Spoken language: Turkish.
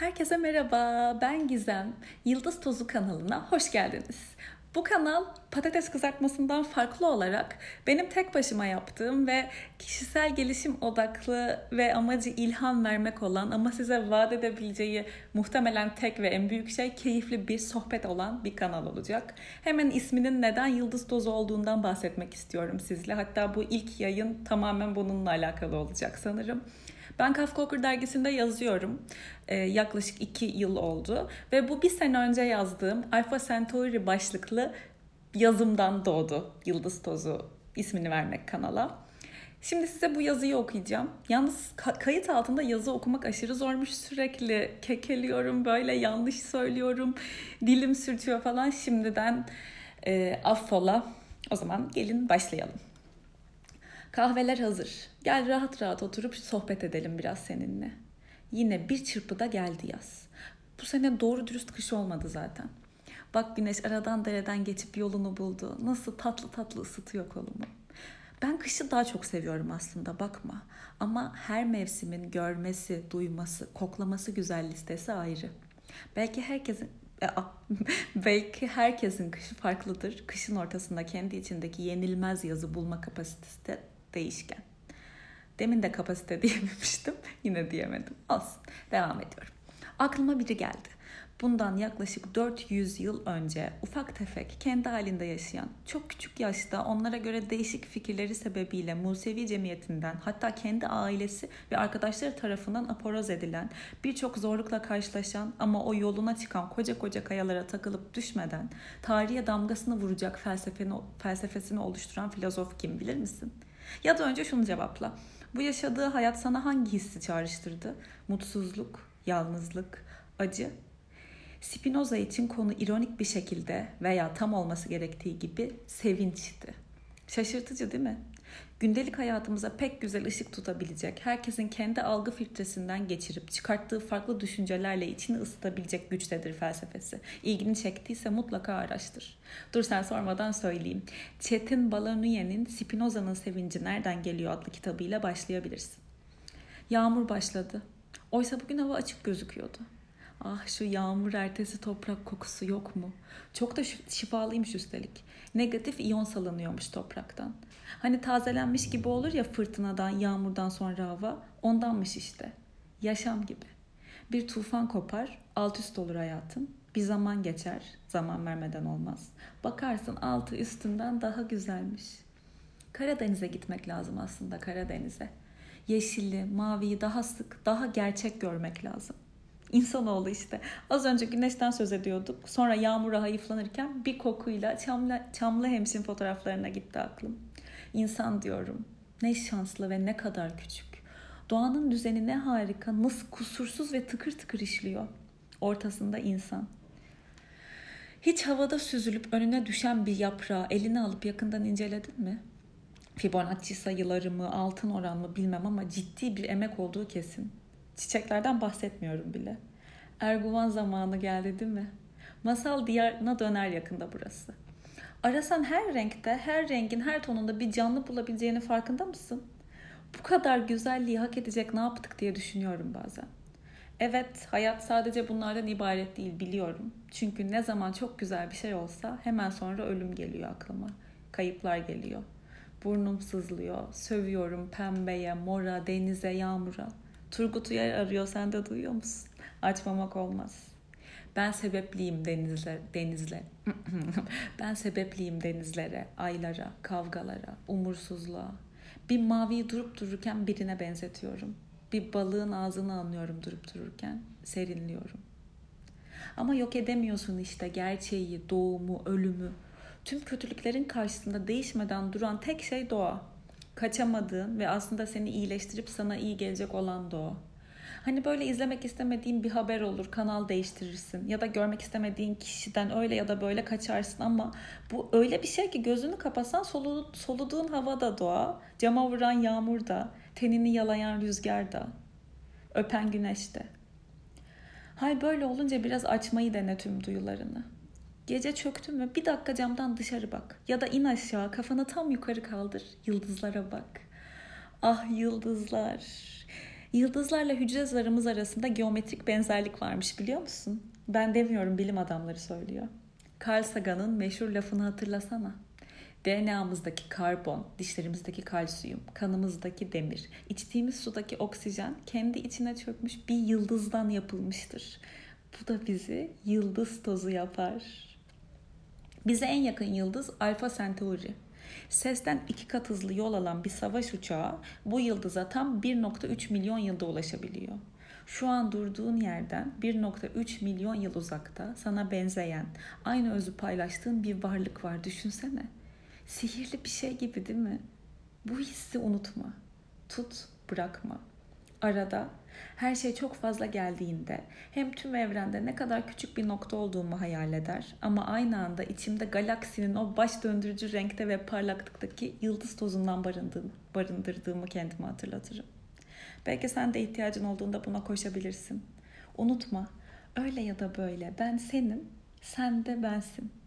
Herkese merhaba, ben Gizem. Yıldız Tozu kanalına hoş geldiniz. Bu kanal patates kızartmasından farklı olarak benim tek başıma yaptığım ve kişisel gelişim odaklı ve amacı ilham vermek olan ama size vaat edebileceği muhtemelen tek ve en büyük şey keyifli bir sohbet olan bir kanal olacak. Hemen isminin neden Yıldız Tozu olduğundan bahsetmek istiyorum sizle. Hatta bu ilk yayın tamamen bununla alakalı olacak sanırım. Ben Kafka dergisinde yazıyorum. Ee, yaklaşık iki yıl oldu. Ve bu bir sene önce yazdığım Alpha Centauri başlıklı yazımdan doğdu Yıldız Tozu ismini vermek kanala. Şimdi size bu yazıyı okuyacağım. Yalnız kayıt altında yazı okumak aşırı zormuş. Sürekli kekeliyorum, böyle yanlış söylüyorum, dilim sürtüyor falan. Şimdiden e, affola. O zaman gelin başlayalım. Kahveler hazır. Gel rahat rahat oturup sohbet edelim biraz seninle. Yine bir çırpıda geldi yaz. Bu sene doğru dürüst kış olmadı zaten. Bak güneş aradan dereden geçip yolunu buldu. Nasıl tatlı tatlı ısıtıyor kolumu. Ben kışı daha çok seviyorum aslında bakma. Ama her mevsimin görmesi, duyması, koklaması güzel listesi ayrı. Belki herkesin e, belki herkesin kışı farklıdır. Kışın ortasında kendi içindeki yenilmez yazı bulma kapasitesi de değişken. Demin de kapasite diyememiştim. Yine diyemedim. Olsun. Devam ediyorum. Aklıma biri geldi. Bundan yaklaşık 400 yıl önce ufak tefek kendi halinde yaşayan çok küçük yaşta onlara göre değişik fikirleri sebebiyle Musevi cemiyetinden hatta kendi ailesi ve arkadaşları tarafından aporoz edilen birçok zorlukla karşılaşan ama o yoluna çıkan koca koca kayalara takılıp düşmeden tarihe damgasını vuracak felsefeni, felsefesini oluşturan filozof kim bilir misin? Ya da önce şunu cevapla. Bu yaşadığı hayat sana hangi hissi çağrıştırdı? Mutsuzluk, yalnızlık, acı? Spinoza için konu ironik bir şekilde veya tam olması gerektiği gibi sevinçti. Şaşırtıcı değil mi? Gündelik hayatımıza pek güzel ışık tutabilecek, herkesin kendi algı filtresinden geçirip çıkarttığı farklı düşüncelerle içini ısıtabilecek güçtedir felsefesi. İlgini çektiyse mutlaka araştır. Dur sen sormadan söyleyeyim. Çetin Balanuyen'in Spinoza'nın Sevinci Nereden Geliyor adlı kitabıyla başlayabilirsin. Yağmur başladı. Oysa bugün hava açık gözüküyordu. Ah şu yağmur ertesi toprak kokusu yok mu? Çok da şifalıymış üstelik. Negatif iyon salınıyormuş topraktan. Hani tazelenmiş gibi olur ya fırtınadan, yağmurdan sonra hava. Ondanmış işte. Yaşam gibi. Bir tufan kopar, alt üst olur hayatın. Bir zaman geçer, zaman vermeden olmaz. Bakarsın altı üstünden daha güzelmiş. Karadeniz'e gitmek lazım aslında Karadeniz'e. Yeşilli, maviyi daha sık, daha gerçek görmek lazım. İnsanoğlu işte. Az önce güneşten söz ediyorduk. Sonra yağmura hayıflanırken bir kokuyla Çamlı, Çamlı Hemşin fotoğraflarına gitti aklım. İnsan diyorum. Ne şanslı ve ne kadar küçük. Doğanın düzeni ne harika, nasıl kusursuz ve tıkır tıkır işliyor. Ortasında insan. Hiç havada süzülüp önüne düşen bir yaprağı eline alıp yakından inceledin mi? Fibonacci sayıları mı, altın oran mı bilmem ama ciddi bir emek olduğu kesin. Çiçeklerden bahsetmiyorum bile. Erguvan zamanı geldi değil mi? Masal diyarına döner yakında burası. Arasan her renkte, her rengin her tonunda bir canlı bulabileceğini farkında mısın? Bu kadar güzelliği hak edecek ne yaptık diye düşünüyorum bazen. Evet, hayat sadece bunlardan ibaret değil biliyorum. Çünkü ne zaman çok güzel bir şey olsa hemen sonra ölüm geliyor aklıma. Kayıplar geliyor. Burnum sızlıyor. Sövüyorum pembeye, mora, denize, yağmura. Turgut Uyar arıyor sen de duyuyor musun? Açmamak olmaz. Ben sebepliyim denizler, denizle. ben sebepliyim denizlere, aylara, kavgalara, umursuzluğa. Bir maviyi durup dururken birine benzetiyorum. Bir balığın ağzını anlıyorum durup dururken, serinliyorum. Ama yok edemiyorsun işte gerçeği, doğumu, ölümü. Tüm kötülüklerin karşısında değişmeden duran tek şey doğa kaçamadığın ve aslında seni iyileştirip sana iyi gelecek olan da o. Hani böyle izlemek istemediğin bir haber olur, kanal değiştirirsin ya da görmek istemediğin kişiden öyle ya da böyle kaçarsın ama bu öyle bir şey ki gözünü kapasan solu, soluduğun hava da doğa, cama vuran yağmur da, tenini yalayan rüzgar da, öpen güneş de. Hay böyle olunca biraz açmayı dene tüm duyularını. Gece çöktün mü bir dakika camdan dışarı bak. Ya da in aşağı kafanı tam yukarı kaldır. Yıldızlara bak. Ah yıldızlar. Yıldızlarla hücre zarımız arasında geometrik benzerlik varmış biliyor musun? Ben demiyorum bilim adamları söylüyor. Carl Sagan'ın meşhur lafını hatırlasana. DNA'mızdaki karbon, dişlerimizdeki kalsiyum, kanımızdaki demir, içtiğimiz sudaki oksijen kendi içine çökmüş bir yıldızdan yapılmıştır. Bu da bizi yıldız tozu yapar. Bize en yakın yıldız Alfa Centauri. Sesten iki kat hızlı yol alan bir savaş uçağı bu yıldıza tam 1.3 milyon yılda ulaşabiliyor. Şu an durduğun yerden 1.3 milyon yıl uzakta sana benzeyen, aynı özü paylaştığın bir varlık var düşünsene. Sihirli bir şey gibi değil mi? Bu hissi unutma. Tut, bırakma. Arada her şey çok fazla geldiğinde hem tüm evrende ne kadar küçük bir nokta olduğumu hayal eder ama aynı anda içimde galaksinin o baş döndürücü renkte ve parlaklıktaki yıldız tozundan barındırdığımı kendime hatırlatırım. Belki sen de ihtiyacın olduğunda buna koşabilirsin. Unutma, öyle ya da böyle ben senin, sen de bensin.